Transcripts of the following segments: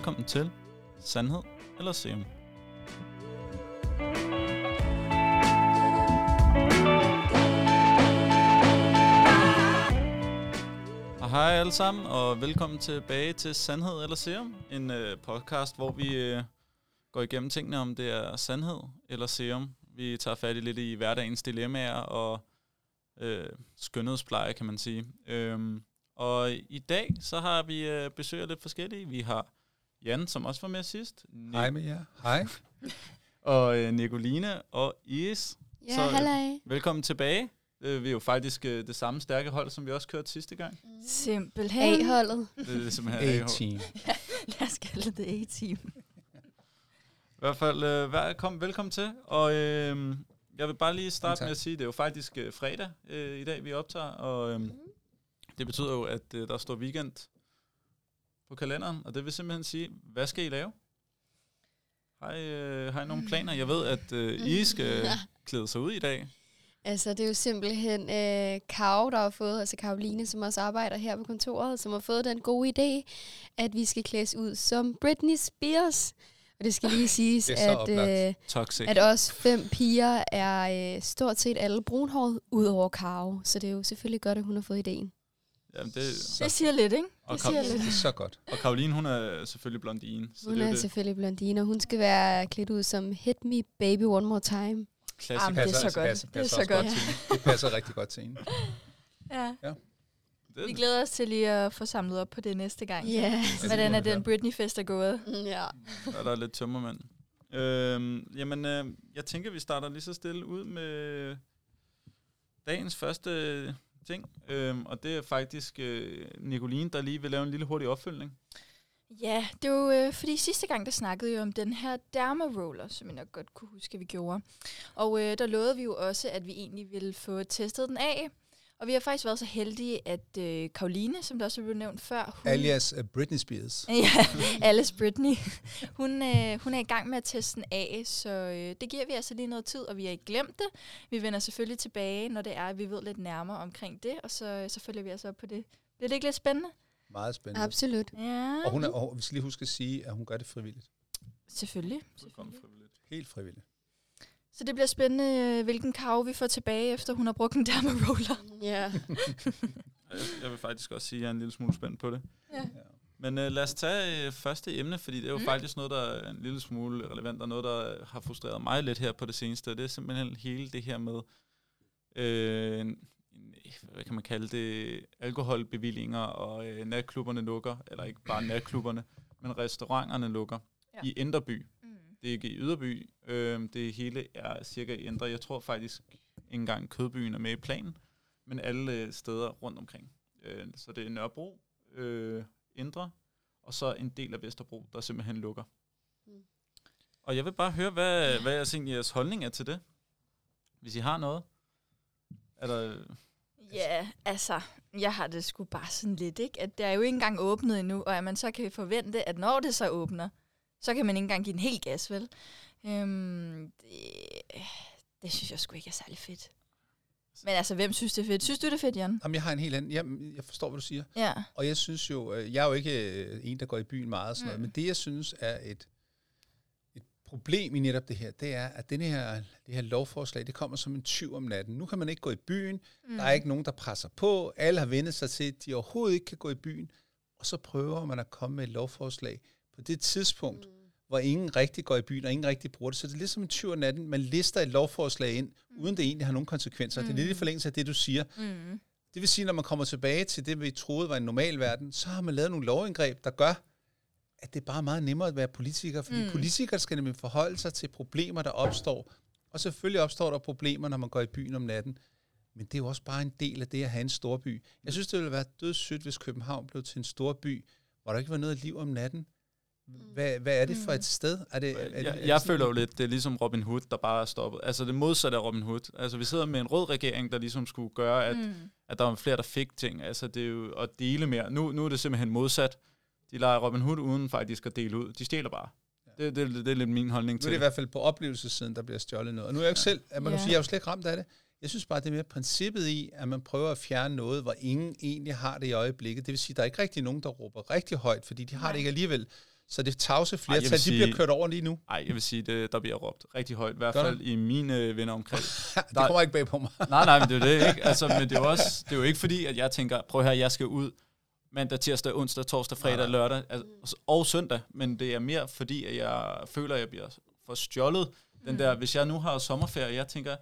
velkommen til Sandhed eller Serum. Og hej alle sammen, og velkommen tilbage til Sandhed eller Serum, en øh, podcast, hvor vi øh, går igennem tingene, om det er sandhed eller serum. Vi tager fat i lidt i hverdagens dilemmaer og øh, skønhedspleje, kan man sige. Øhm, og i dag, så har vi øh, besøg af lidt forskellige. Vi har Jan, som også var med sidst. Hej med jer. Hej. og øh, Nicoline og Iris. Ja, Så, øh, halløj. Velkommen tilbage. Øh, vi er jo faktisk øh, det samme stærke hold, som vi også kørte sidste gang. Simpelthen. A-holdet. Det er simpelthen AH. A-team. Lad os kalde det A-team. I hvert fald, øh, velkommen, velkommen til. Og øh, jeg vil bare lige starte Tak. med at sige, at det er jo faktisk øh, fredag øh, i dag, vi optager. Og øh, det betyder jo, at øh, der står weekend på kalenderen. Og det vil simpelthen sige, hvad skal I lave? Har I, øh, har I nogle planer? Jeg ved, at øh, I skal klæde sig ud i dag. Altså, det er jo simpelthen øh, Karo, der har fået, altså Karoline, som også arbejder her på kontoret, som har fået den gode idé, at vi skal klædes ud som Britney Spears. Og det skal lige siges, så at, oplagt. øh, at os fem piger er øh, stort set alle brunhåret, ud over Karo. Så det er jo selvfølgelig godt, at hun har fået ideen. Jamen, det, Det siger lidt, ikke? Og, Det siger lidt. Det er så godt. og Karoline, hun er selvfølgelig blondine. Så Hun det er, er det selvfølgelig blondine, og hun skal være klædt ud som Hit Me Baby One More Time. klassiske. Jamen, det er så godt. Passer, Det er passer så godt. til hende. Det passer rigtig godt til hende. Ja. Det, Vi glæder os til lige at få samlet op på det næste gang. Ja. Hvordan er det den Britney-fest er gået? ja. Og der er lidt tømmermænd. Øhm, jamen, øh, jeg tænker, vi starter lige så stille ud med dagens første ting. Øhm, og det er faktisk øh, Nicoline, der lige vil lave en lille hurtig opfølgning. Ja, det var øh, fordi sidste gang, der snakkede vi om den her derma-roller, som jeg nok godt kunne huske, at vi gjorde. Og øh, der lovede vi jo også, at vi egentlig ville få testet den af. Og vi har faktisk været så heldige, at øh, Karoline, som der også blev nævnt før, hun, Alias uh, Britney Spears. Ja, Alice Britney. Hun, øh, hun er i gang med at teste den af, så øh, det giver vi altså lige noget tid, og vi har ikke glemt det. Vi vender selvfølgelig tilbage, når det er, at vi ved lidt nærmere omkring det, og så, så følger vi altså op på det. Bliver det ikke lidt spændende? Meget spændende. Absolut. Ja, Og, hun er, og vi skal lige huske at sige, at hun gør det frivilligt. selvfølgelig. Selvfølgelig. frivilligt. Helt frivilligt. Så det bliver spændende, øh, hvilken kav vi får tilbage, efter hun har brugt en derma-roller. Ja. Jeg, jeg vil faktisk også sige, at jeg er en lille smule spændt på det. Ja. Men øh, lad os tage øh, første emne, fordi det er jo mm. Faktisk noget, der er en lille smule relevant, og noget, der har frustreret mig lidt her på det seneste. Og det er simpelthen hele det her med, øh, hvad kan man kalde det, alkoholbevillinger, og øh, natklubberne lukker, eller ikke bare natklubberne, men restauranterne lukker ja. Ja. i Inderby. Det er ikke i Yderby. Øh, det hele er cirka i Indre. Jeg tror faktisk ikke engang Kødbyen er med i planen, men alle øh, steder rundt omkring. Øh, så det er Nørrebro, øh, Indre, og så en del af Vesterbro, der simpelthen lukker. Mm. Og jeg vil bare høre, hvad, hvad jeres, egentlig jeres holdning er til det. Hvis I har noget. Er der, Ja, altså, jeg har det sgu bare sådan lidt, ikke? At det er jo ikke engang åbnet endnu, og at man så kan forvente, at når det så åbner, så kan man ikke engang give den helt gas, vel? Øhm, det, det synes jeg sgu ikke er særlig fedt. Men altså, hvem synes det er fedt? Synes du det er fedt, Jan? Jamen, jeg har en helt anden... Jeg, jeg forstår, hvad du siger. Ja. Og jeg synes jo... øh, Jeg er jo ikke øh, en, der går i byen meget og sådan mm. noget, men det, jeg synes er et, et problem i netop det her, det er, at den her, det her lovforslag, det kommer som en tyv om natten. Nu kan man ikke gå i byen, Mm. Der er ikke nogen, der presser på. Alle har vendt sig til, at de overhovedet ikke kan gå i byen. Og så prøver man at komme med et lovforslag på det tidspunkt, mm. hvor ingen rigtig går i byen, og ingen rigtig bruger det. Så det er lidt som en tyv om natten. Man lister et lovforslag ind, mm. uden det egentlig har nogen konsekvenser. Mm. Det er lidt i forlængelse af det, du siger. Mm. Det vil sige, når man kommer tilbage til det, vi troede var en normal verden, så har man lavet nogle lovindgreb, der gør, at det er bare meget nemmere at være politiker, fordi mm. Mm. politikere skal nemlig forholde sig til problemer, der opstår. Og selvfølgelig opstår der problemer, når man går i byen om natten. Men det er jo også bare en del af det at have en storby. Jeg synes, det ville være dødssygt, hvis København blev til en storby, hvor der ikke var noget liv om natten. Hvad, hvad er det for et sted? Er det, er det, er jeg, det jeg sådan- føler jo lidt, det er ligesom Robin Hood, der bare er stoppet. Altså det modsatte af Robin Hood. Altså vi sidder med en rød regering, der ligesom skulle gøre, at, Mm. at der var flere, der fik ting. Altså det er jo at dele mere. Nu, nu er det simpelthen modsat. De leger Robin Hood uden faktisk at dele ud. De stjæler bare. Det, det, det er lidt min holdning Nu er til det i hvert fald på oplevelsessiden, der bliver stjålet noget. Og nu er jeg jo ikke selv, at man kan Ja. sige, jeg er jo slet ikke ramt af det. Jeg synes bare, det er mere princippet i, at man prøver at fjerne noget, hvor ingen egentlig har det i øjeblikket. Det vil sige, at der er ikke rigtig nogen, der råber rigtig højt, fordi de har Nej. det ikke alligevel. Så det tavse flertal, de sige- bliver kørt over lige nu. Nej, jeg vil sige, det, der bliver råbt rigtig højt. I hvert fald i mine venner omkring. det kommer ikke bag på mig. nej, nej, men det er det, ikke? Altså, men det er jo også, det er jo ikke fordi, at jeg tænker, prøv her, jeg skal ud mandag, tirsdag, onsdag, torsdag, fredag, Nej, nej. lørdag altså, og søndag. Men det er mere fordi, at jeg føler, at jeg bliver for stjålet. Den der, hvis jeg nu har sommerferie, jeg tænker,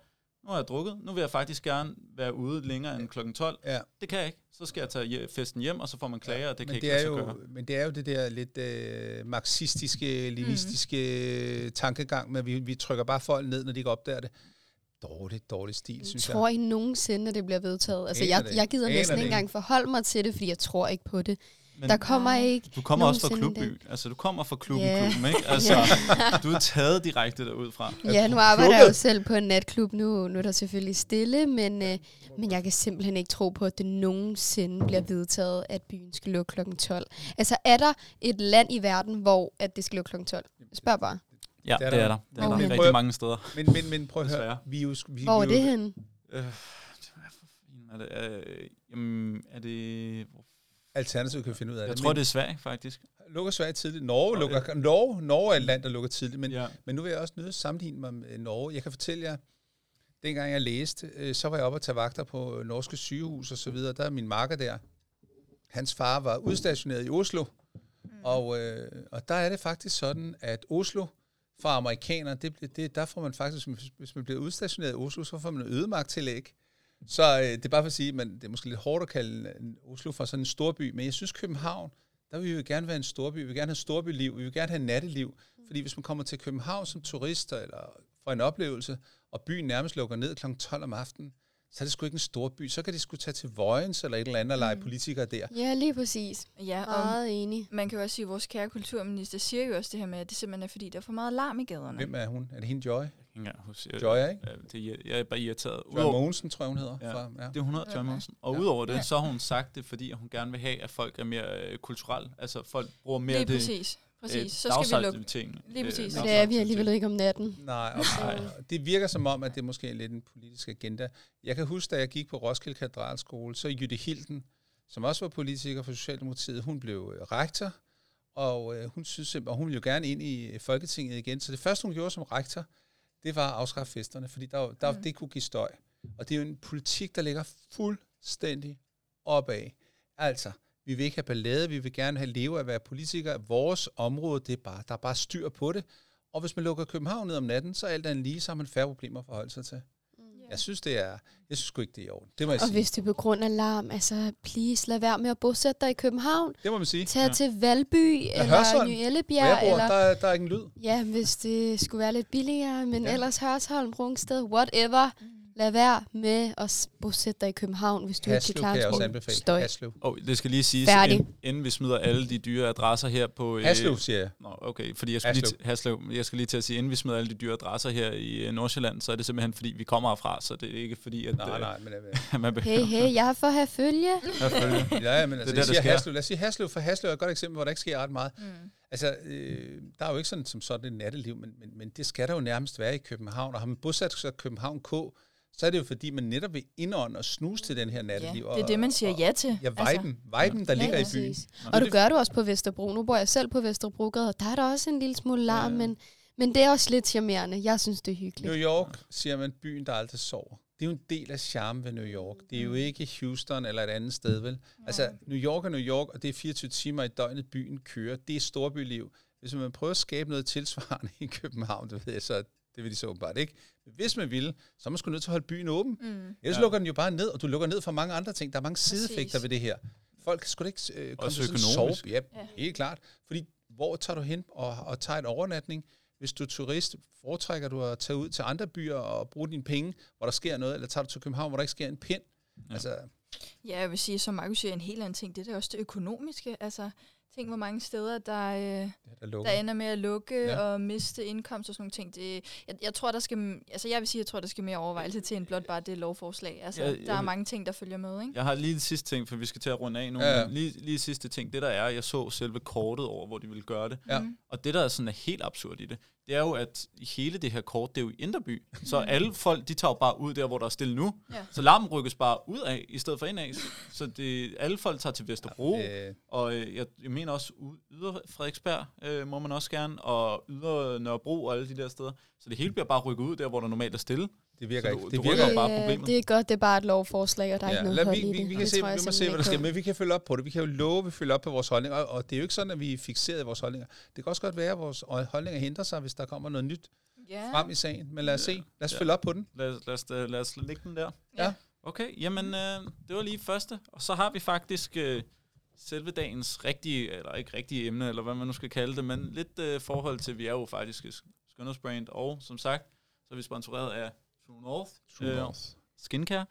nu har jeg drukket, nu vil jeg faktisk gerne være ude længere end klokken 12. Ja. Det kan jeg ikke. Så skal jeg tage festen hjem, og så får man klager, og det kan men, ikke det lade er jo, gøre. men det er jo det der lidt øh, marxistiske, lenistiske mm. tankegang, med at vi, vi trykker bare folk ned, når de ikke opdager det. Dårligt, dårligt stil, synes jeg. tror I nogensinde, at det bliver vedtaget? Altså, Aner jeg, jeg gider ikke. næsten Aner ikke det engang forholde mig til det, fordi jeg tror ikke på det. Men Der kommer ikke du kommer også fra klubby. Altså, du kommer fra klubben, Ja. klubben, ikke? Altså, du er taget direkte derud fra. Ja, nu arbejder jeg jo selv på en natklub. Nu, nu er der selvfølgelig stille, men, øh, men jeg kan simpelthen ikke tro på, at det nogensinde bliver vedtaget, at byen skal lukke kl. 12. Altså, er der et land i verden, hvor at det skal lukke kl. 12? Spørg bare. Ja, Det er det er der. der. Det er Hvor der hen? rigtig mange steder. Men, men, men prøv at høre, vi er jo... Vi, Hvor er vi det henne? Øh, er det? Øh, jamen, er det... Alternativet kan finde ud af Jeg det. tror, men det er Sverige, faktisk. lukker Sverige tidligt. Norge, Og, lukker, Norge, Norge er et land, der lukker tidligt, men, ja. men nu vil jeg også nødt sammenligne mig med Norge. Jeg kan fortælle jer, dengang jeg læste, øh, så var jeg oppe og tage vagter på øh, norske sygehus og så videre. Der er min marker der. Hans far var udstationeret i Oslo, og, øh, og der er det faktisk sådan, at Oslo for amerikanere, det, bliver- det, der får man faktisk, hvis- man bliver udstationeret i Oslo, så får man en ødemagttillæg. Så øh, det er bare for at sige, men det er måske lidt hårdt at kalde en Oslo for sådan en storby, men jeg synes København, der vil vi jo gerne være en storby, vi vil gerne have storbyliv, vi vil gerne have natteliv, fordi hvis man kommer til København som turister eller for en oplevelse, og byen nærmest lukker ned kl. 12 om aftenen, så er det sgu ikke en storby, så kan de sgu tage til Vojens eller et eller andet og lege politikere der. Ja, lige præcis. Ja, og Meget enig. man kan jo også sige, at vores kære kulturminister siger jo også det her med, at det simpelthen er fordi, der er for meget larm i gaderne. Hvem er hun? Er det hende Joy? Engang huske. Jeg, Joy, ikke? Det er, jeg er bare irriteret. Joy Udover, Mogensen, tror jeg, hun hedder. Ja. Fra, ja. det er 100 Joy Ja. Mogensen. Og Ja. udover det, Ja. så har hun sagt det, fordi hun gerne vil have, at folk er mere øh, kulturelle. Altså, folk bruger mere Lige det præcis. Præcis. øh, så skal vi lukke. Lige præcis. Men det er vi alligevel ikke om natten. Nej, og det virker som om, at det er måske lidt en politisk agenda. Jeg kan huske, da jeg gik på Roskilde Katedralskole, så Jytte Hilden, som også var politiker for Socialdemokratiet, hun blev øh, rektor, og øh, hun synes simpelthen, og hun ville jo gerne ind i øh, Folketinget igen. Så det første, hun gjorde som rektor, det var at afskaffe festerne, fordi der, der, Mm. det kunne give støj. Og det er jo en politik, der ligger fuldstændig opad. Altså, vi vil ikke have ballade, vi vil gerne have leve af at være politikere. Vores område, det er bare, der er bare styr på det. Og hvis man lukker København ned om natten, så er alt andet lige, så har man færre problemer at forholde sig til. Jeg synes, det er, jeg synes ikke, det er i orden. Det må jeg Og sige. hvis det er på grund af larm, altså please lad være med at bosætte dig i København. Det må man sige. Tag Ja. ja. til Valby eller Hørsholm, Ny Ellebjerg. bor, Eller, der, er- der er ingen lyd. ja, hvis det skulle være lidt billigere, men Ja. ja. ellers Hørsholm, Rungsted, whatever. Lad være med at bosætte dig i København, hvis du ikke Haslev kan klare kan jeg en også sprog. anbefale. Støj. Haslev. Og det skal lige siges, Færdig. inden, inden vi smider alle de dyre adresser her på... øh, Haslev, siger jeg. Nå, okay, fordi jeg skulle, lige, Haslev. til- Haslev, jeg skal lige til at sige, inden vi smider alle de dyre adresser her i øh, Nordsjælland, så er det simpelthen, fordi vi kommer herfra, så det er ikke fordi, at Nej, øh, nej, men... øh, man behøver Hey, hey, jeg er for at have følge. Ja, men altså, der, jeg der siger sker. Haslev. Lad os sige Haslev, for Haslev er et godt eksempel, hvor der ikke sker ret meget. Mm. Altså, øh, der er jo ikke sådan som sådan et natteliv, men, men, men det skal der jo nærmest være i København. Og har man bosat sig i København K, så er det jo fordi, man netop vil indånde og snuse til den her Ja, natteliv. det er det, man siger og, ja til. Ja, viben, viben der Ja, ligger i præcis. byen. Og du gør det også på Vesterbro. Nu bor jeg selv på Vesterbrogade, og der er der også en lille smule larm, Ja. men, men det er også lidt charmerende. Jeg synes, det er hyggeligt. New York, siger man, byen, der aldrig sover. Det er jo en del af charmen ved New York. Det er jo ikke Houston eller et andet sted, vel? Altså, New York er New York, og det er 24 timer i døgnet, byen kører. Det er storbyliv. Hvis man prøver at skabe noget tilsvarende i København, det ved jeg så, det vil de så åbenbart ikke. Men hvis man vil, så er man sgu nødt til at holde byen åben. Mm. Ellers Ja. lukker den jo bare ned, og du lukker ned for mange andre ting. Der er mange sideeffekter ved det her. Folk da ikke øh, komme Også til sådan økonomisk. sove. Ja, Ja. helt klart. Fordi hvor tager du hen og, og tager en overnatning? Hvis du er turist, foretrækker du at tage ud til andre byer og bruge dine penge, hvor der sker noget, eller tager du til København, hvor der ikke sker en pind? Ja. Altså, Ja, jeg vil sige, som Markus siger, en helt anden ting. Det er også det økonomiske. Altså, tænk hvor mange steder, der, øh, der der ender med at lukke Ja. og miste indkomst og sådan nogle ting. Det, jeg, jeg tror, der skal, altså jeg vil sige, jeg tror, der skal mere overvejelse til end blot bare det lovforslag. Altså, Ja, jeg der er mange ting, der følger med, ikke? Jeg har lige det sidste ting, for vi skal til at runde af nu. Ja, Lige, lige sidste ting, det der er, jeg så selve kortet over, hvor de ville gøre det. Ja. Mm. Og det, der er sådan er helt absurd i det, det er jo, at hele det her kort, det er jo i Indreby. Så alle folk, de tager jo bare ud der, hvor der er stille nu. Ja. Så larmen rykkes bare ud af, i stedet for ind af. Så det, alle folk tager til Vesterbro. Øh, Og øh, jeg, jeg mener også yder Frederiksberg, øh, må man også gerne, og yder Nørrebro og alle de der steder. Så det hele bliver bare rykket ud der, hvor der normalt er stille. Det virker Så ikke. du- Det du virker bare problemet. det er godt, det er bare et lovforslag, og der er Ja, ikke noget vi, i vi, det. vi, og kan det se, vi må se, hvad der sker, men vi kan følge op på det. Vi kan jo love, at vi følger op på vores holdninger, og og det er jo ikke sådan, at vi er fixeret i vores holdninger. Det kan også godt være, at vores holdninger henter sig, hvis der kommer noget nyt Ja. frem i sagen. Men lad os se. Lad os Ja. følge op på den. Lad, os- lad, os, øh, lad os lægge den der. Ja. Okay, jamen øh, det var lige første. Og så har vi faktisk øh, selve dagens rigtige, eller ikke rigtige emne, eller hvad man nu skal kalde det, men lidt øh, forhold til, vi er jo faktisk skønhedsbrand, og som sagt, så er vi sponsoreret af True North, øh, Skincare.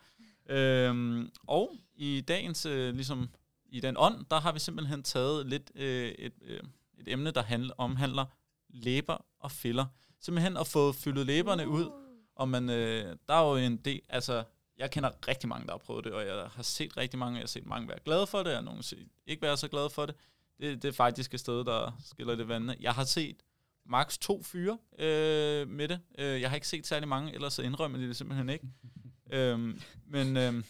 Øhm, og i dagens, øh, ligesom i den ånd, der har vi simpelthen taget lidt øh, et, øh, et emne, der handler, omhandler læber og filler. Simpelthen at få fyldet læberne ud, og man, øh, der er jo en del, altså, jeg kender rigtig mange, der har prøvet det, og jeg har set rigtig mange, jeg har set mange være glade for det, og nogle ikke være så glade for det. Det, det er faktisk et sted, der skiller det vandene. Jeg har set maks to fyre øh, med det. Øh, jeg har ikke set særlig mange, ellers så indrømmer de det simpelthen ikke. øhm, men øhm,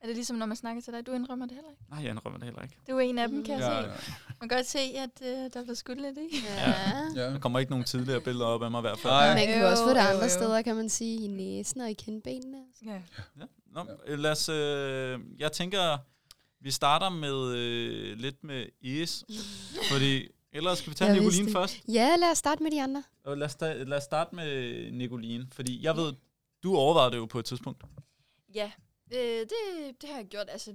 Er det ligesom, når man snakker til dig? Du indrømmer det heller ikke. nej, jeg indrømmer det heller ikke. Du er en af dem, kan jeg Ja, se. Man kan godt se, at øh, der var skudt lidt i. Ja. Ja. Der kommer ikke nogen tidligere billeder op af mig i hvert fald. Nej. Man kan Jo, også få det jo, andre jo. steder, kan man sige, i næsen og i kindbenene. Ja. Ja. Nå, ja. lad os, øh, jeg tænker, vi starter med øh, lidt med is, fordi ellers skal vi tage Jeg Nicoline vidste først. Ja, lad os starte med de andre. Og lad, os sta- lad os starte med Nicoline, fordi jeg ved, du overvejede det jo på et tidspunkt. Ja, øh, det, det har jeg gjort. Altså,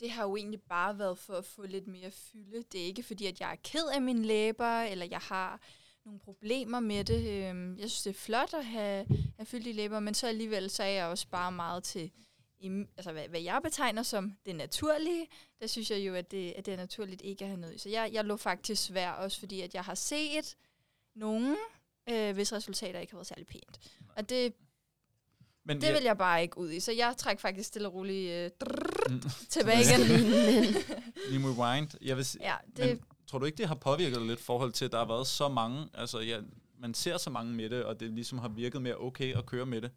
det har jo egentlig bare været for at få lidt mere fylde. Det er ikke fordi, at jeg er ked af mine læber, eller jeg har nogle problemer med det. Øhm, Jeg synes, det er flot at have, have fyldt i læber, men så alligevel så er jeg også bare meget til, i- altså hvad, hvad jeg betegner som det naturlige. Der synes jeg jo, at det, at det er naturligt ikke at have noget i. Så jeg, jeg lå faktisk svær, også fordi at jeg har set nogen, øh, hvis resultater ikke har været særlig pænt. Og det, Men det vil jeg bare ikke ud i. Så jeg trækker faktisk stille og roligt øh, drrrr, Mm. tilbage igen. Lige rewind. Jeg vil, ja, det, Men tror du ikke, det har påvirket lidt forhold til, at der har været så mange, altså ja, man ser så mange med det, og det ligesom har virket mere okay at køre med det?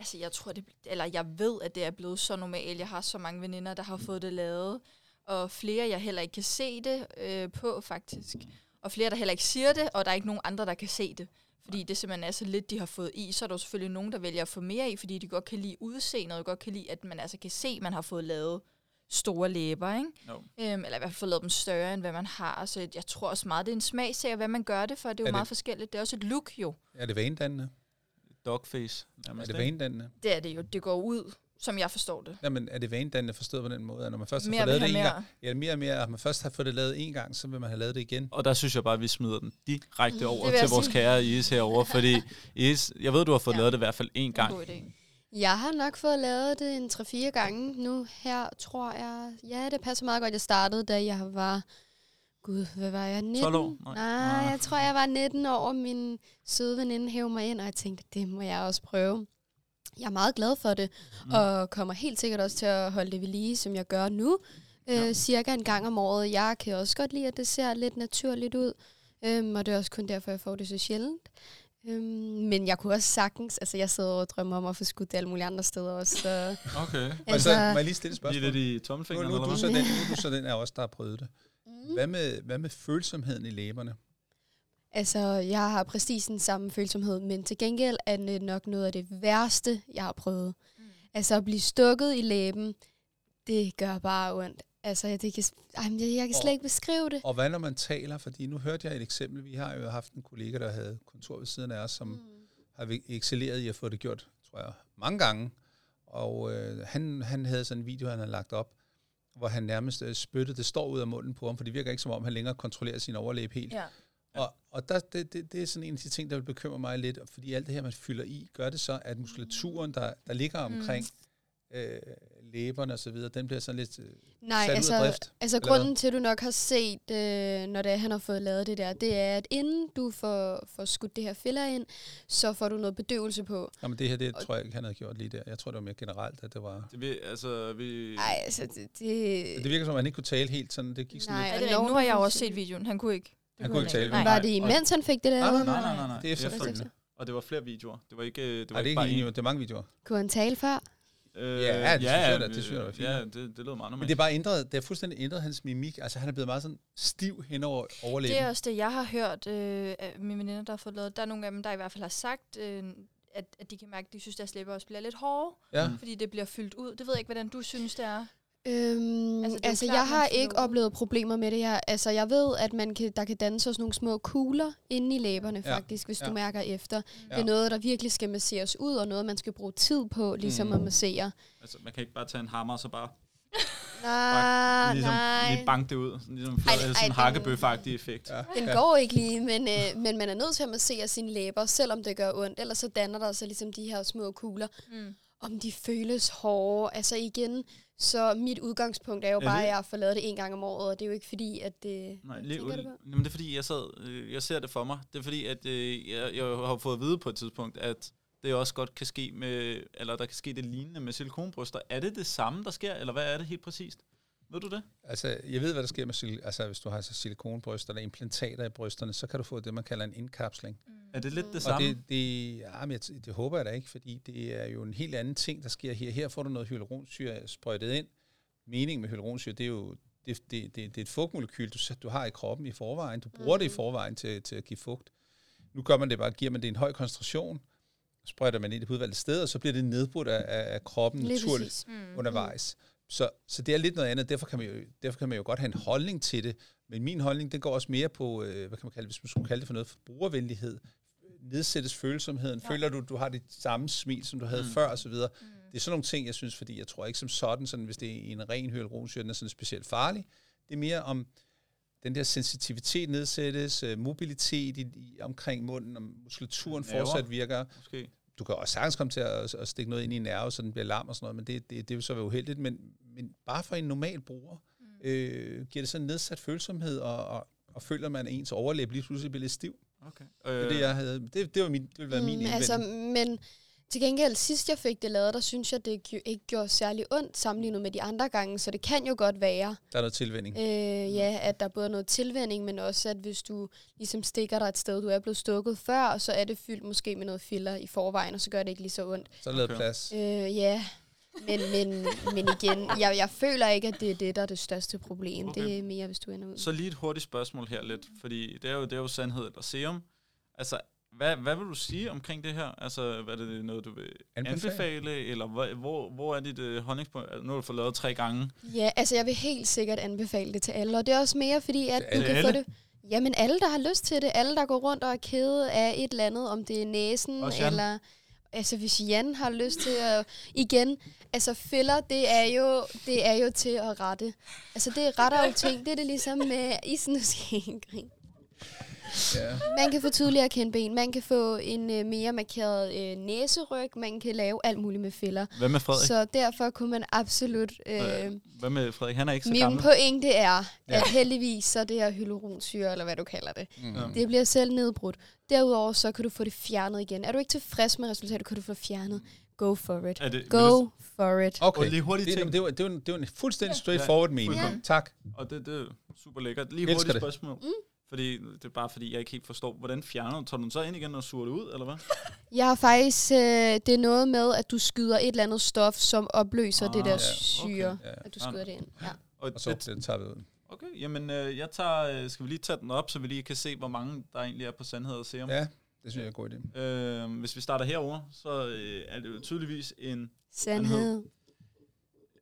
Altså jeg tror det, eller jeg ved, at det er blevet så normalt. Jeg har så mange veninder, der har fået det lavet, og flere, jeg heller ikke kan se det øh, på, faktisk. Og flere, der heller ikke siger det, og der er ikke nogen andre, der kan se det. Fordi det simpelthen er så lidt, de har fået i. Så er der jo selvfølgelig nogen, der vælger at få mere i, fordi de godt kan lide udseendet, og godt kan lide, at man altså kan se, at man har fået lavet store læber, ikke? Jo. Øhm, eller i hvert fald fået lavet dem større, end hvad man har. Så jeg tror også meget, det er en smagsag, hvad man gør det for. Det er jo Er det- meget forskelligt. Det er også et look, jo. Er det vanedannende? Dogface. Er Nærmest, det vanedannende? Det er det jo. Det går ud, som jeg forstår det. Jamen, er det vanedannende forstået på den måde, at når man først har Mere fået lavet det en gang, ja, mere og mere, at man først har fået det lavet en gang, så vil man have lavet det igen. Og der synes jeg bare, at vi smider den direkte over vil jeg til vores sige. kære Is herovre, fordi Is, jeg ved, du har fået Ja. lavet det i hvert fald én En gang. god idé. Jeg har nok fået lavet det en 3-4 gange nu her, tror jeg. Ja, det passer meget godt. Jeg startede, da jeg var... Gud, hvad var jeg? 19? 12 år? Nej. Nej, Nej. jeg tror, jeg var 19 år, og min søde veninde hævde mig ind, og jeg tænkte, det må jeg også prøve. Jeg er meget glad for det, Mm. og kommer helt sikkert også til at holde det ved lige, som jeg gør nu. Øh, Ja. cirka en gang om året. Jeg kan også godt lide, at det ser lidt naturligt ud, øhm, og det er også kun derfor, jeg får det så sjældent. Øhm, men jeg kunne også sagtens, altså jeg sidder og drømmer om at få skudt det alle mulige andre steder også. Så, Okay. Altså, altså, må jeg lige stille et Lige spørgsmål? lidt i Nu, tommelfingeren, nu, er eller du hvad? så den, nu er du så den af os, der har prøvet det. Mm. Hvad med, hvad med følsomheden i læberne? Altså, jeg har præcis den samme følsomhed, men til gengæld er det nok noget af det værste, jeg har prøvet. Mm. Altså, at blive stukket i læben, det gør bare ondt. Altså, det kan, ej, jeg, jeg kan slet ikke beskrive det. Og hvad når man taler? Fordi nu hørte jeg et eksempel. Vi har jo haft en kollega, der havde kontor ved siden af os, som Mm. har excelleret i at få det gjort, tror jeg, mange gange. Og øh, han, han havde sådan en video, han havde lagt op, hvor han nærmest øh, spyttede, det står ud af munden på ham, for det virker ikke som om, han længere kontrollerer sin overlæb helt. Ja. Og, og der, det, det, det er sådan en af de ting, der vil bekymre mig lidt, fordi alt det her, man fylder i, gør det så, at muskulaturen, der, der ligger omkring øh, læberne osv., den bliver sådan lidt øh, Nej, sat ud af altså, drift. altså eller grunden til, at du nok har set, øh, når det er, han har fået lavet det der, det er, at inden du får, får skudt det her filler ind, så får du noget bedøvelse på. Nå, men det her, det tror jeg ikke, han havde gjort lige der. Jeg tror, det var mere generelt, at det var... Det vil, altså, vi... Nej, altså, det... det Det virker som, at han ikke kunne tale helt sådan. Det gik sådan Nej, lidt. Er nogen, Nu har der jeg også set videoen. Han kunne ikke. Det Han kunne ikke tale. Nej. var Nej, det imens, han fik det Nej, lavet? nej, Nej, nej, nej, nej. Det er efterfølgende. Og det var flere videoer. Det var ikke, det var Nej, det er ikke bare ikke en. en, det er mange videoer. Kunne han tale før? Øh, Ja, det synes jeg da- det synes jeg da fint. Ja, det, det lød meget Men normalt. det er bare ændret, det har fuldstændig ændret hans mimik. Altså, han er blevet meget sådan stiv hen over overlæben. Det er også det, jeg har hørt øh, af mine veninder, der har fået lavet. Der er nogle af dem, der i hvert fald har sagt, øh, at, at de kan mærke, at de synes, at deres læber også bliver lidt hårde, Ja. Mm. fordi det bliver fyldt ud. Det ved jeg ikke, hvordan du synes, det er. Øhm, Altså, altså, klart, jeg har ikke oplevet problemer med det her. Altså, jeg ved, at man kan, der kan danne sådan nogle små kugler inde i læberne, Ja, faktisk, hvis ja. du mærker efter. Ja. Det er noget, der virkelig skal masseres ud, og noget, man skal bruge tid på, ligesom Mm. at massere. Altså, man kan ikke bare tage en hammer og så bare Nej, ligesom, nej. lige banke det ud. Sådan, ligesom Ej, sådan en den- hakkebøf-agtig effekt. Ja. Den ja. går ikke lige, men, øh, men man er nødt til at massere sine læber, selvom det gør ondt. Ellers så danner der sig ligesom de her små kugler. Mm. Om de føles hårde. Altså igen, så mit udgangspunkt er jo bare, det- at jeg får lavet det en gang om året, og det er jo ikke fordi, at det... Nej, lige, du på? jamen, det er fordi, jeg, sad, øh, jeg ser det for mig. Det er fordi, at øh, jeg, jeg har fået at vide på et tidspunkt, at det også godt kan ske med, eller der kan ske det lignende med silikonbryster. Er det det samme, der sker, eller hvad er det helt præcist? Ved du det? Altså, jeg ved, hvad der sker med sil- altså, hvis du har så silikonbryster eller implantater i brysterne, så kan du få det, man kalder en indkapsling. Er det lidt det Og samme? det, det, ja, men jeg, t- det håber jeg da ikke, fordi det er jo en helt anden ting, der sker her. Her får du noget hyaluronsyre sprøjtet ind. Meningen med hyaluronsyre, det er jo det, det, det, det er et fugtmolekyl, du, du har i kroppen i forvejen. Du bruger mm. det i forvejen til, til at give fugt. Nu gør man det bare, giver man det i en høj koncentration, sprøjter man ind i et udvalgt sted, og så bliver det nedbrudt af, af kroppen Lige naturligt. Mm. undervejs. Så, så det er lidt noget andet, derfor kan, man jo, derfor kan man jo godt have en holdning til det, men min holdning, den går også mere på, øh, hvad kan man kalde det, hvis man skulle kalde det for noget, for brugervenlighed, nedsættes følsomheden, ja. føler du, du har det samme smil, som du havde Mm. før, og så videre. Mm. Det er sådan nogle ting, jeg synes, fordi jeg tror ikke som sådan, sådan hvis det er en ren hyaluronsyre, den er sådan specielt farlig. Det er mere om, den der sensitivitet nedsættes, øh, mobilitet i, i, omkring munden, om muskulaturen Nerver. fortsat virker, Måske. du kan også sagtens komme til at, at stikke noget ind i en nerve, så den bliver lam og sådan noget, men det, det, det vil så være uheldigt. Men, men bare for en normal bruger, Mm. øh, giver det sådan nedsat følsomhed, og, og, og føler man, at ens overlæb lige pludselig bliver lidt stiv. Okay. Det, Øh, er det, jeg havde, det, det, var min, det ville være min Mm, altså, men til gengæld, sidst jeg fik det lavet, der synes jeg, det ikke gjorde særlig ondt sammenlignet med de andre gange, så det kan jo godt være, der er noget tilvænding. øh, ja, at der er både noget tilvænding, men også at hvis du ligesom stikker dig et sted, du er blevet stukket før, og så er det fyldt måske med noget filler i forvejen, og så gør det ikke lige så ondt. Så er der lavet okay. plads. Øh, ja, men, men, men igen, jeg, jeg føler ikke, at det er det, der er det største problem. Okay. Det er mere, hvis du ender ud. Så lige et hurtigt spørgsmål her lidt, fordi det er jo, det er jo sandhed eller serum. Altså, hvad, hvad vil du sige omkring det her? Altså, hvad er det noget, du vil Anbefale. anbefale, eller hvor, hvor, hvor er dit øh, holdningspunkt? Altså, nu har du fået lavet tre gange. Ja, altså jeg vil helt sikkert anbefale det til alle, og det er også mere fordi, at Til du alle? kan få det... Jamen alle, der har lyst til det, alle, der går rundt og er kede af et eller andet, om det er næsen, Også eller... Altså hvis Jan har lyst til at... Igen, altså filler, det er jo, det er jo til at rette. Altså det retter jo ting, det er det ligesom med isen og skængring. Ja. Man kan få tydeligere kindben, man kan få en øh, mere markeret øh, næseryg, man kan lave alt muligt med filler. Hvad med Frederik? Så derfor kunne man absolut... Øh, hvad med Frederik? Han er ikke så min gammel. pointe er, Ja. at heldigvis så det her hyaluronsyre, eller hvad du kalder det, Mm. Ja. det bliver selv nedbrudt. Derudover så kan du få det fjernet igen. Er du ikke tilfreds med resultatet, kan du få det fjernet. Go for it. Er det, Go du- for it. Okay, Og lige hurtigt det, ting. det, var, det, var, det var en fuldstændig straightforward mening. fuldkommen. Tak. Og det, det er super lækkert. Lige Elsker hurtigt det. spørgsmål. Mm. Fordi det er bare fordi, jeg ikke helt forstår, hvordan fjerner du? Tager du den så ind igen og suger det ud, eller hvad? Jeg har faktisk, øh, det er noget med, at du skyder et eller andet stof, som opløser Ah, det der ja, syre, Ja. at du skyder det ind. Ja. Og Og så det, det tager vi ud. okay, jamen øh, jeg tager, øh, skal vi lige tage den op, så vi lige kan se, hvor mange der egentlig er på sandhed og serum. Ja, det synes jeg er en god idé. Øh, hvis vi starter herover, så øh, er det jo tydeligvis en... Sandhed.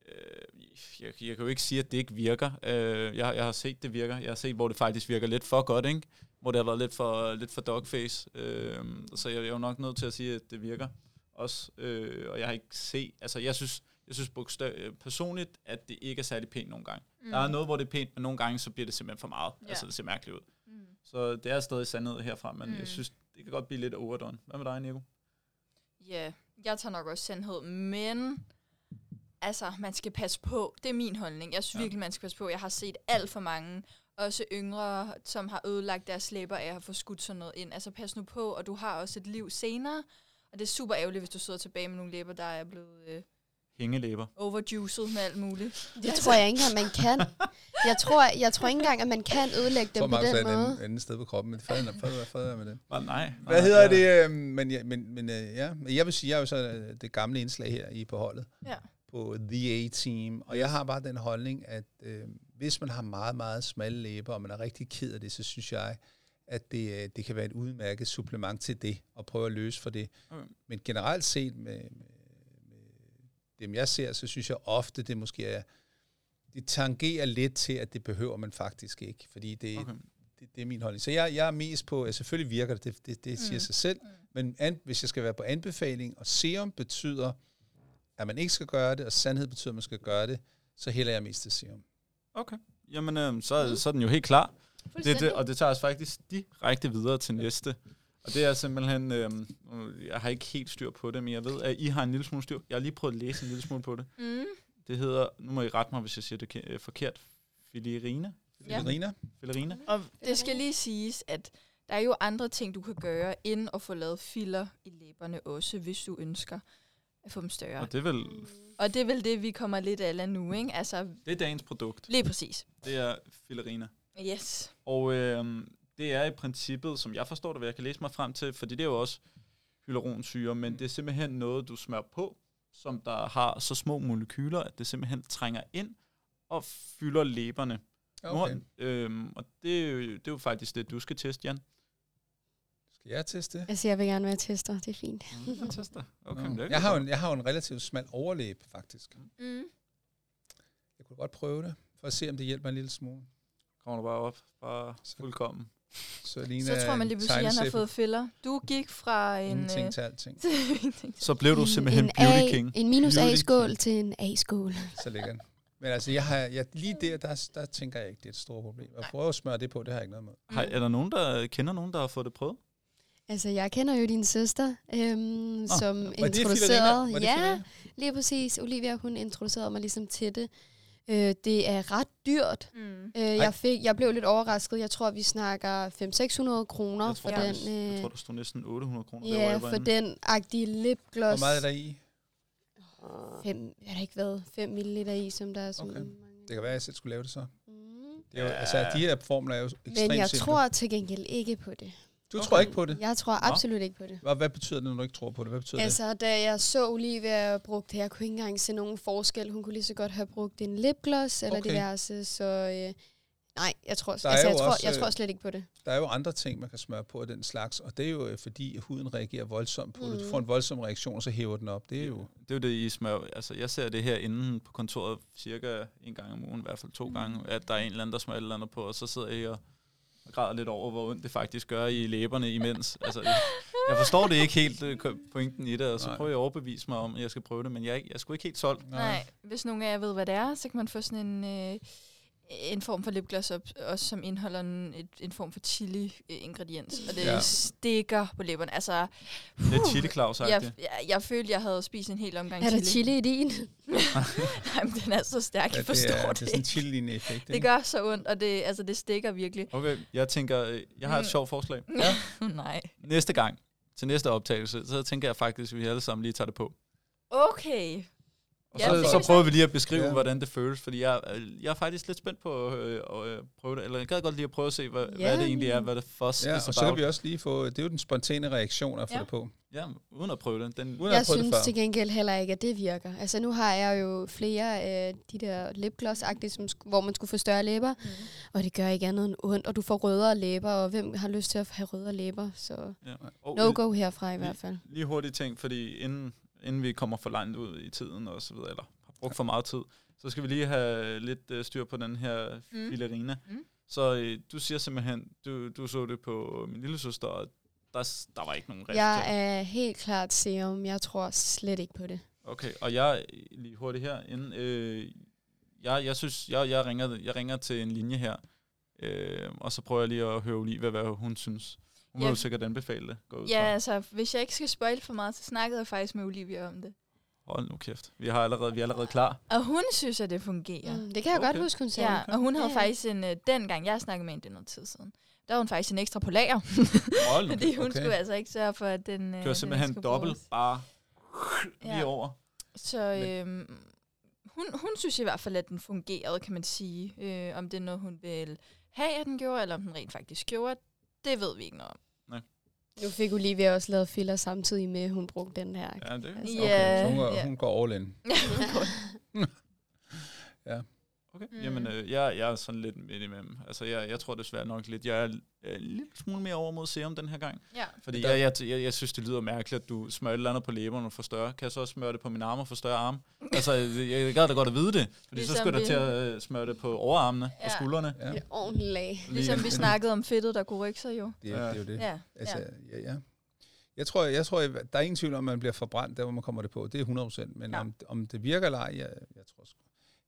Øh, jeg, jeg kan jo ikke sige, at det ikke virker. Øh, jeg, jeg har set, det virker. Jeg har set, hvor det faktisk virker lidt for godt, ikke? Hvor det har været lidt for, lidt for dogface. Øh, så jeg, jeg er jo nok nødt til at sige, at det virker også. Øh, og jeg har ikke set... Altså, jeg synes, jeg synes bogstav, øh, personligt, at det ikke er særlig pænt nogle gange. Mm. Der er noget, hvor det er pænt, men nogle gange, så bliver det simpelthen for meget. Ja. Altså, det ser mærkeligt ud. Mm. Så det er stadig sandhed herfra, men mm. Jeg synes, det kan godt blive lidt overdone. Hvad med dig, Nico? Ja, jeg tager nok også sandhed, men altså, man skal passe på. Det er min holdning. Jeg synes Ja. virkelig, man skal passe på. Jeg har set alt for mange, også yngre, som har ødelagt deres læber af at få skudt sådan noget ind. Altså, pas nu på, og du har også et liv senere. Og det er super ærgerligt, hvis du sidder tilbage med nogle læber, der er blevet øh, hængelæber. Overjuicet med alt muligt. Det tror jeg ikke engang, man kan. Jeg tror, jeg tror ikke engang, at man kan ødelægge Jeg tror, dem på Markus er den et måde. andet, andet sted på kroppen, men fred, fred, fred med det. Ah, nej. Hvad nej, hedder jeg- det? øh, Men, ja, men, men øh, ja, Men jeg vil sige, jeg er jo så øh, det gamle indslag her i på holdet. Ja. På The A-Team. Og jeg har bare den holdning, at øh, hvis man har meget, meget smalle læber, og man er rigtig ked af det, så synes jeg, at det, øh, det kan være et udmærket supplement til det, og prøve at løse for det. Okay. Men generelt set med, med, med dem, jeg ser, så synes jeg ofte, det måske er, det tangerer lidt til, at det behøver man faktisk ikke, fordi det, Okay. det, det er min holdning. Så jeg, jeg er mest på, at selvfølgelig virker det, det, det, det siger Mm. sig selv, men an, hvis jeg skal være på anbefaling, og serum betyder, at man ikke skal gøre det, og sandhed betyder, at man skal gøre det, så hælder jeg mest til serum. Okay. Jamen, øh, så, så er den jo helt klar. Det, det, og det tager os faktisk direkte videre til næste. Og det er simpelthen, øh, jeg har ikke helt styr på det, men jeg ved, at I har en lille smule styr. Jeg har lige prøvet at læse en lille smule på det. Mm. Det hedder, nu må I rette mig, hvis jeg siger det øh, forkert, filerine. Ja. Irina? Filerine. Og det skal lige siges, at der er jo andre ting, du kan gøre, end at få lavet filler i læberne også, hvis du ønsker at få dem større. Og det er vel, Og det er vel det, vi kommer lidt af nu, ikke? Altså, det er dagens produkt. lige præcis. Det er filerine. Yes. Og øh, det er i princippet, som jeg forstår det, hvad jeg kan læse mig frem til, fordi det er jo også hyaluronsyre, men det er simpelthen noget, du smører på, som der har så små molekyler, at det simpelthen trænger ind og fylder læberne. Okay. Nu, øhm, og det er, jo, det er jo faktisk det, du skal teste, Jan. Skal jeg teste det? Altså, jeg vil gerne være tester. Det er fint. Mm, tester. Okay, men det jeg, har en, jeg har en relativt smal overlæb, faktisk. Mm. Jeg kunne godt prøve det, for at se, om det hjælper en lille smule. Kommer du bare op, bare fuldkommen. Så, Lina Så tror man lige en pludselig, at han har fået filler. Du gik fra fra en... Ingenting øh, til alting. Så blev du En- simpelthen en beauty A- king. En minus A-skål til en A-skål. Så ligger den. Men altså, jeg har, jeg, lige der, der, der tænker jeg ikke, det er et stort problem. At prøve at smøre det på, det har jeg ikke noget med. Har, er der nogen, der kender nogen, der har fået det prøvet? Altså, jeg kender jo din søster, øhm, som Var det Filarina? introducerede... Var det Ja, Filarina? lige præcis. Olivia, hun introducerede mig ligesom til det. Øh, det er ret dyrt. Mm. Øh, jeg, fik, jeg blev lidt overrasket. Jeg tror, vi snakker 500-600 kroner Jeg for den. Jeg Øh, tror, der stod næsten 800 kroner. ja, jeg for den agtige lipgloss. Hvor meget er der i? Fem, jeg har ikke været 5 ml i, som der er sådan Okay. mange. Det kan være, at jeg selv skulle lave det så. Mm. Det er jo, Ja. altså, de her formler er jo ekstremt Men jeg simple. tror til gengæld ikke på det. Du tror ikke på det? Jeg tror absolut ikke på det. Hvad, hvad betyder det, når du ikke tror på det? Hvad betyder det? Altså, da jeg så Olivia brugte det, jeg kunne ikke engang se nogen forskel. Hun kunne lige så godt have brugt en lipgloss eller Okay. diverse, så øh, nej, jeg tror, Der altså, jeg, tror, også, jeg øh, tror slet ikke på det. Der er jo andre ting, man kan smøre på af den slags, og det er jo øh, fordi, at huden reagerer voldsomt på mm. det. Du Mm. får en voldsom reaktion, og så hæver den op. Det er jo... Det er jo det, I smør. Altså, jeg ser det her inde på kontoret cirka en gang om ugen, i hvert fald to gange, at der er en eller anden, der smører et eller andet på, og så sidder og og græder lidt over, hvor ondt det faktisk gør i læberne imens. Altså, jeg forstår det ikke helt, øh, pointen i det, og så Nej. prøver jeg at overbevise mig om, at jeg skal prøve det, men jeg er, ikke, jeg er sgu ikke helt solgt. Nej, hvis nogen af jer ved, hvad det er, så kan man få sådan en, øh, en form for lipgloss op, også som indeholder en, et, en form for chili-ingrediens. Og det Ja. ja. stikker på læberne. Altså, Lidt chili claus jeg, jeg, jeg følte, jeg havde spist en hel omgang Er der chili. chili i din? Jamen, den er så stærk, Ja, jeg det, forstår er, det. det er sådan en chili effekt. det gør så ondt, og det, altså, det stikker virkelig. Okay, jeg tænker, øh, jeg har et Mm. sjovt forslag. Nej. Næste gang, til næste optagelse, så tænker jeg faktisk, at vi alle sammen lige tager det på. Okay. Og Ja, så, det så prøver vi lige at beskrive, Ja. hvordan det føles, fordi jeg, øh, jeg er faktisk lidt spændt på øh, at øh, prøve det, eller jeg gad godt lige at prøve at se, hvad, ja. hvad det egentlig er, hvad det fuss Ja, og så kan vi også lige få... Det er jo den spontane reaktion at få Ja. det på. Ja, uden at prøve det. Den, Uden at Jeg prøvet det synes før. til gengæld heller ikke, at det virker. Altså nu har jeg jo flere af de der lipgloss-agtige, som hvor man skulle få større læber, Mm. og det gør ikke andet end ondt, og du får rødere læber, og hvem har lyst til at have rødere læber? Så ja. Og no go herfra i hvert fald. Lige hurtigt ting, fordi inden, inden vi kommer for langt ud i tiden, og så videre, eller har brugt for meget tid, så skal vi lige have lidt øh, styr på den her Mm. filerina. Mm. Så øh, du siger simpelthen, du, du så det på min lille søster, og der, der var ikke nogen resultat. Jeg er helt klart serum. Jeg tror slet ikke på det. Okay, og jeg lige hurtigt her inden, øh, jeg, jeg synes, jeg, jeg, ringer, jeg ringer til en linje her, øh, og så prøver jeg lige at høre Olivia, hvad hun synes. Hun ja. Vil jo sikkert anbefale det. Gå ud Ja, fra. altså, hvis jeg ikke skal spoil for meget, så snakkede jeg faktisk med Olivia om det. Hold nu kæft. Vi, har allerede, vi er allerede klar. Og hun synes, at det fungerer. Mm, det kan jeg Okay. godt huske, hun sagde. Ja, og hun havde Ja, faktisk en, øh, dengang jeg snakkede med hende, det er noget tid siden, der var hun faktisk en ekstra på lager. Hold nu Fordi hun Okay. skulle altså ikke sørge for, at den... øh, Kører den simpelthen skulle dobbelt, bruges. bare lige Ja. over. Så øhm, hun, hun synes i hvert fald, at den fungerede, kan man sige. Øh, om det er noget, hun vil have, at den gjorde, eller om den rent faktisk gjorde, det ved vi ikke noget om. Nu fik Olivia også lavet filler samtidig med, at hun brugte den her. Ja, det Altså, Ja. Okay, så hun, går, ja. hun går all in. Okay, Mm. jamen øh, jeg, jeg er sådan lidt midt imellem. Altså jeg, jeg tror desværre nok lidt, jeg er øh, en lille smule mere over mod serum den her gang. ja. Fordi Der- jeg, jeg, jeg, jeg synes, det lyder mærkeligt, at du smører et eller andet på læberne og får større. Kan jeg så også smøre det på mine arme og få større arme? altså, jeg, jeg gad da godt at vide det. Fordi Ligesom så skulle vi- til at øh, smøre det på overarmene ja. Ja. og skuldrene. Ja, Et ordentligt lag. Ligesom vi snakkede om fedtet, der kunne rykke sig jo. det, er- det er jo det. Ja, Altså, ja. ja. ja, Jeg tror, jeg tror, der er ingen tvivl om, at man bliver forbrændt, der hvor man kommer det på. Det er 100% Men Ja. om, om det virker eller ej, jeg, jeg tror sgu.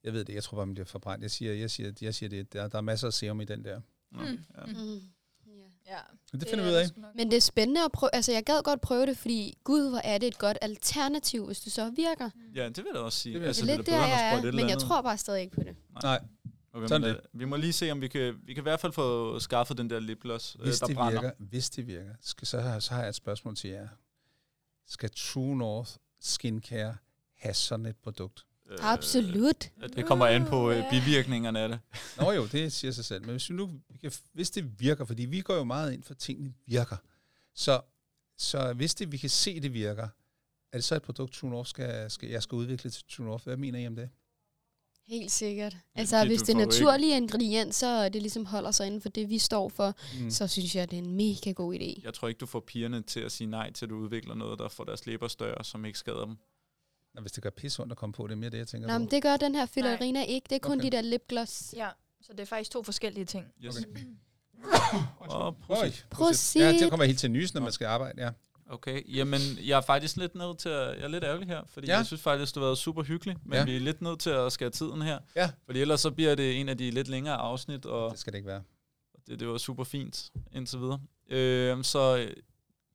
Jeg ved det, jeg tror bare, man bliver forbrændt. Jeg siger, jeg siger, jeg siger det, der, der er masser af serum i den der. Mm. ja. Mm. Ja. ja. Men det finder er vi ud af. Men det er spændende at prøve. Altså, jeg gad godt prøve det, fordi gud, hvor er det et godt alternativ, hvis det så virker. ja, det vil jeg også sige. Det altså, det er lidt er der, jeg er. Men jeg andet. tror bare stadig ikke på det. Nej, Okay, Sådan det. øh, vi må lige se, om vi kan, vi kan i hvert fald få skaffet den der lipgloss, øh, hvis der det brænder. virker, hvis det virker, skal, så, har, så har jeg et spørgsmål til jer. Skal True North Skincare have sådan et produkt? Øh, Absolut. Det kommer an på øh, bivirkningerne af det. Nå jo, det siger sig selv. Men hvis, vi nu, hvis det virker, fordi vi går jo meget ind for, at tingene virker. Så, så hvis det, vi kan se, det virker, er det så et produkt, North skal, skal, jeg skal udvikle til North? Hvad mener I om det? Helt sikkert. Altså, det- hvis det er ikke- naturlige ingredienser, så det ligesom holder sig inden for det, vi står for, Mm. så synes jeg, det er en mega god idé. Jeg tror ikke, du får pigerne til at sige nej til, at du udvikler noget, der får deres læber større, som ikke skader dem. Nå, hvis det gør pisse ondt at komme på, det er mere det, jeg tænker Nå, på. men det gør den her fillerina ikke. Det er kun Okay. de der lipgloss. Ja, så det er faktisk to forskellige ting. Yes. Okay. Og Prosit. Ja, det kommer helt til nys, når man skal arbejde, ja. Okay, jamen jeg er faktisk lidt nødt til at, jeg er lidt ærgerlig her, fordi Ja. jeg synes faktisk, det har været super hyggeligt, men Ja. vi er lidt nødt til at skære tiden her, Ja. fordi ellers så bliver det en af de lidt længere afsnit, og Det skal det ikke være. det, det var super fint indtil videre. Øh, så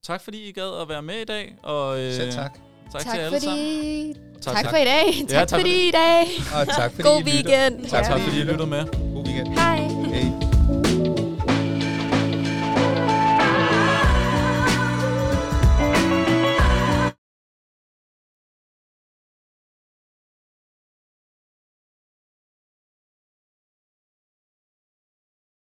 tak fordi I gad at være med i dag, og øh, Selv tak. Tak, Tak til alle sammen. fordi... Tak, Tak for i dag. Tak tak for fordi i dag. Og tak fordi God I lytter. weekend. Tak, Tak fordi fordi I lyttede med. God weekend. Hej!